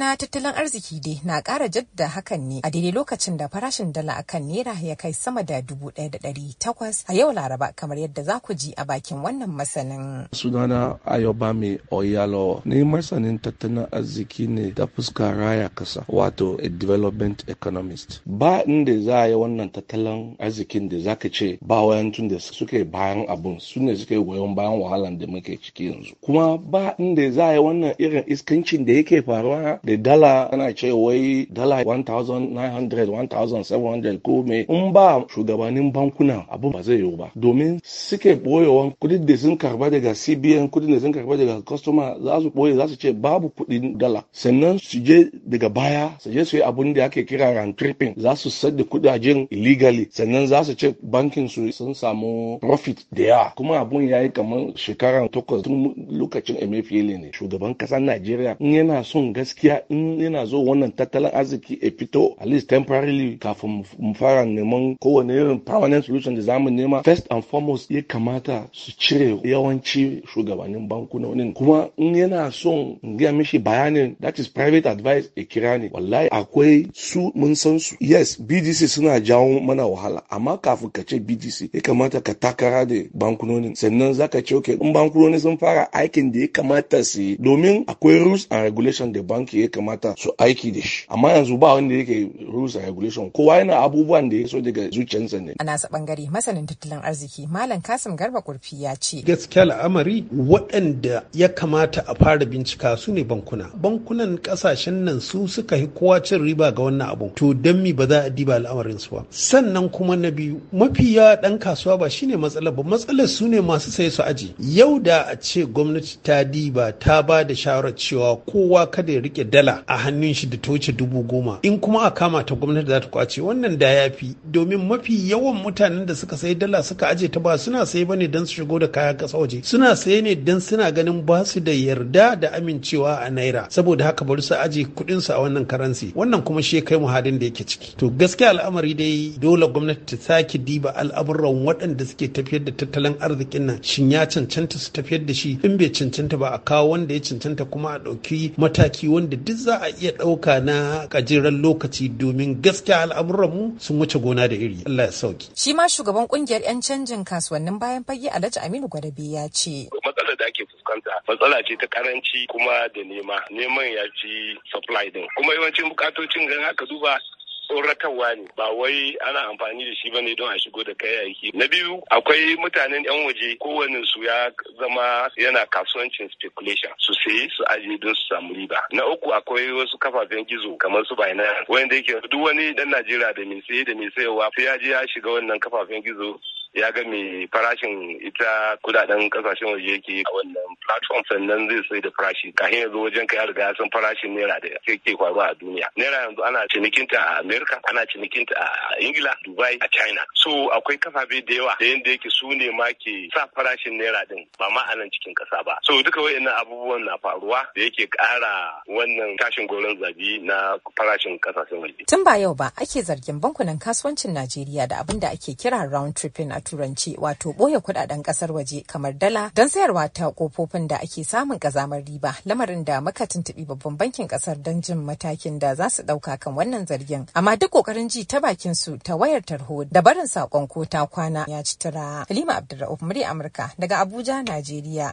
na tattalin arziki dai na ƙara jadda hakan ne a daidai lokacin da farashin dala akan naira ya kai sama da dubu ɗaya da ɗari takwas a yau laraba kamar yadda za ku ji a bakin wannan masanin. Sunana Ayobami Oyalo ni masanin tattalin arziki ne ta fuska raya kasa wato a development economist. Ba inda za a yi wannan tattalin arzikin da zaka ce ba wayan tun da suke bayan abun su ne suke goyon bayan wahalan da muke ciki yanzu. Kuma ba inda za a yi wannan irin iskancin da yake faruwa da dala ana ce wai dala 1900 1700 ko me in ba shugabannin bankuna abu ba zai yiwu ba. Domin suke boyewan kuɗin da sun karɓa daga cbn kuɗin da sun karɓa daga customer za su ɓoye za su ce babu kuɗin dala. Sannan su je daga baya su je su yi abun da ake kira round tripping za su sadda kudajen illegally. Sannan za su ce bankin su sun samu profit da yawa. Kuma abun ya yi kamar shekara takwas tun lokacin emefiele ne. Shugaban ƙasar najeriya in yana son gaskiya in yana zo wannan tattalin arziki a fito at least temporarily kafin mu fara neman kowane irin permanent solution da za mu nema first and foremost ya kamata su cire yawanci shugabannin bankunonin. Kuma in yana son in gaya mishi bayanin that is private advice a kira ne wallahi akwai su mun san su. Yes bdc suna jawo mana wahala amma kafin ka ce bdc ya kamata ka takara da bankunonin. Sannan zaka ce okay in bankunoni sun fara aikin da ya kamata su yi. Domin akwai rules and regulation da banki ya kamata su aiki da shi. Amma yanzu ba wanda yake rules and regulation. Kowa yana abubuwan da ya so daga zuciyarsa ne. A nasa ɓangare masanin tattalin arziki malam kasim garba kurfi ya ce gaskiya al'amari waɗanda ya kamata a fara bincika su ne bankuna. Bankunan ƙasashen nan su suka yi kowa cin riba ga wannan abu to don mi ba za a diba al'amarin su ba? Sannan kuma na biyu mafi yawa ɗan kasuwa ba shine matsalar ba. Matsalar su ne masu sai su aji. Yau da a ce gwamnati ta diba ta ba da shawarar cewa kowa kada ya riƙe dala a hannun shi da ta wuce dubu goma. In kuma a kama ta gwamnati za ta ƙwace. Wannan da ya fi. Domin mafi yawan mutanen da suka sayi dala suka aje ta ba suna saye ba ne don su shigo da kaya kasa waje. Suna saye ne don suna ganin ba su da yarda da amincewa a naira. Saboda haka bari su aje kuɗin su a wannan karansi wannan kuma shi kai mu halin da yake ciki. To gaskiya al'amari dai dole gwamnati ta sake diba al'amuran waɗanda suke tafiyar da tattalin arzikin nan. Shin ya cancanta su tafiyar da shi? In bai cancanta ba a kawo wanda ya cancanta kuma a ɗauki mataki wanda duk za a iya ɗauka na gajeren lokaci domin gaskiya al'amuran mu sun wuce gona da iri Allah ya sauƙi. Shi ma shugaban ƙungiyar 'yan canjin kasuwannin bayan fage Alhaji Aminu Gwadabe ya ce. Matsalar da ake fuskanta matsala ce ta karanci kuma da nema neman ya ci supply din kuma yawancin bukatocin gan haka duba tsoratarwa ne ba wai ana amfani da shi ba ne don a shigo da kayayyaki na biyu akwai mutanen yan waje kowane su ya zama yana kasuwancin speculation su sayi su ajiye don su samu riba. Na uku akwai wasu kafafen gizo kamar su Binance wanda yake duk wani dan Najeriya da mai saye da mai sayarwa sai ya je ya shiga wannan kafafen gizo ya ga mai farashin ita kuɗaɗen ƙasashen waje yake a wannan platform sannan zai sai da farashi. Kafin ya zo wajen ka ya riga san farashin naira da ke faruwa a duniya. Naira yanzu ana cinikinta a america ana cinikinta a ingila dubai a china. So akwai kafafe da yawa da yanda yake su ne ma ke sa farashin naira din ba ma a nan cikin kasa ba. So duka wayannan abubuwan na faruwa da yake kara wannan tashin goron zabi na farashin ƙasashen waje. Tun ba yau ba ake zargin bankunan kasuwancin najeriya da abin da ake kira round tripping a turanci wato ɓoye kuɗaɗen ƙasar waje kamar dala don sayarwa ta kofofin da ake samun kazamar riba. Lamarin da muka tuntubi babban bankin ƙasar don jin matakin da za su ɗauka kan wannan zargin. Amma duk ƙoƙarin ji ta bakin su ta wayar tarho da barin saƙon ko ta kwana ya ci tura halima abdulrahman murya amurka daga abuja najeriya.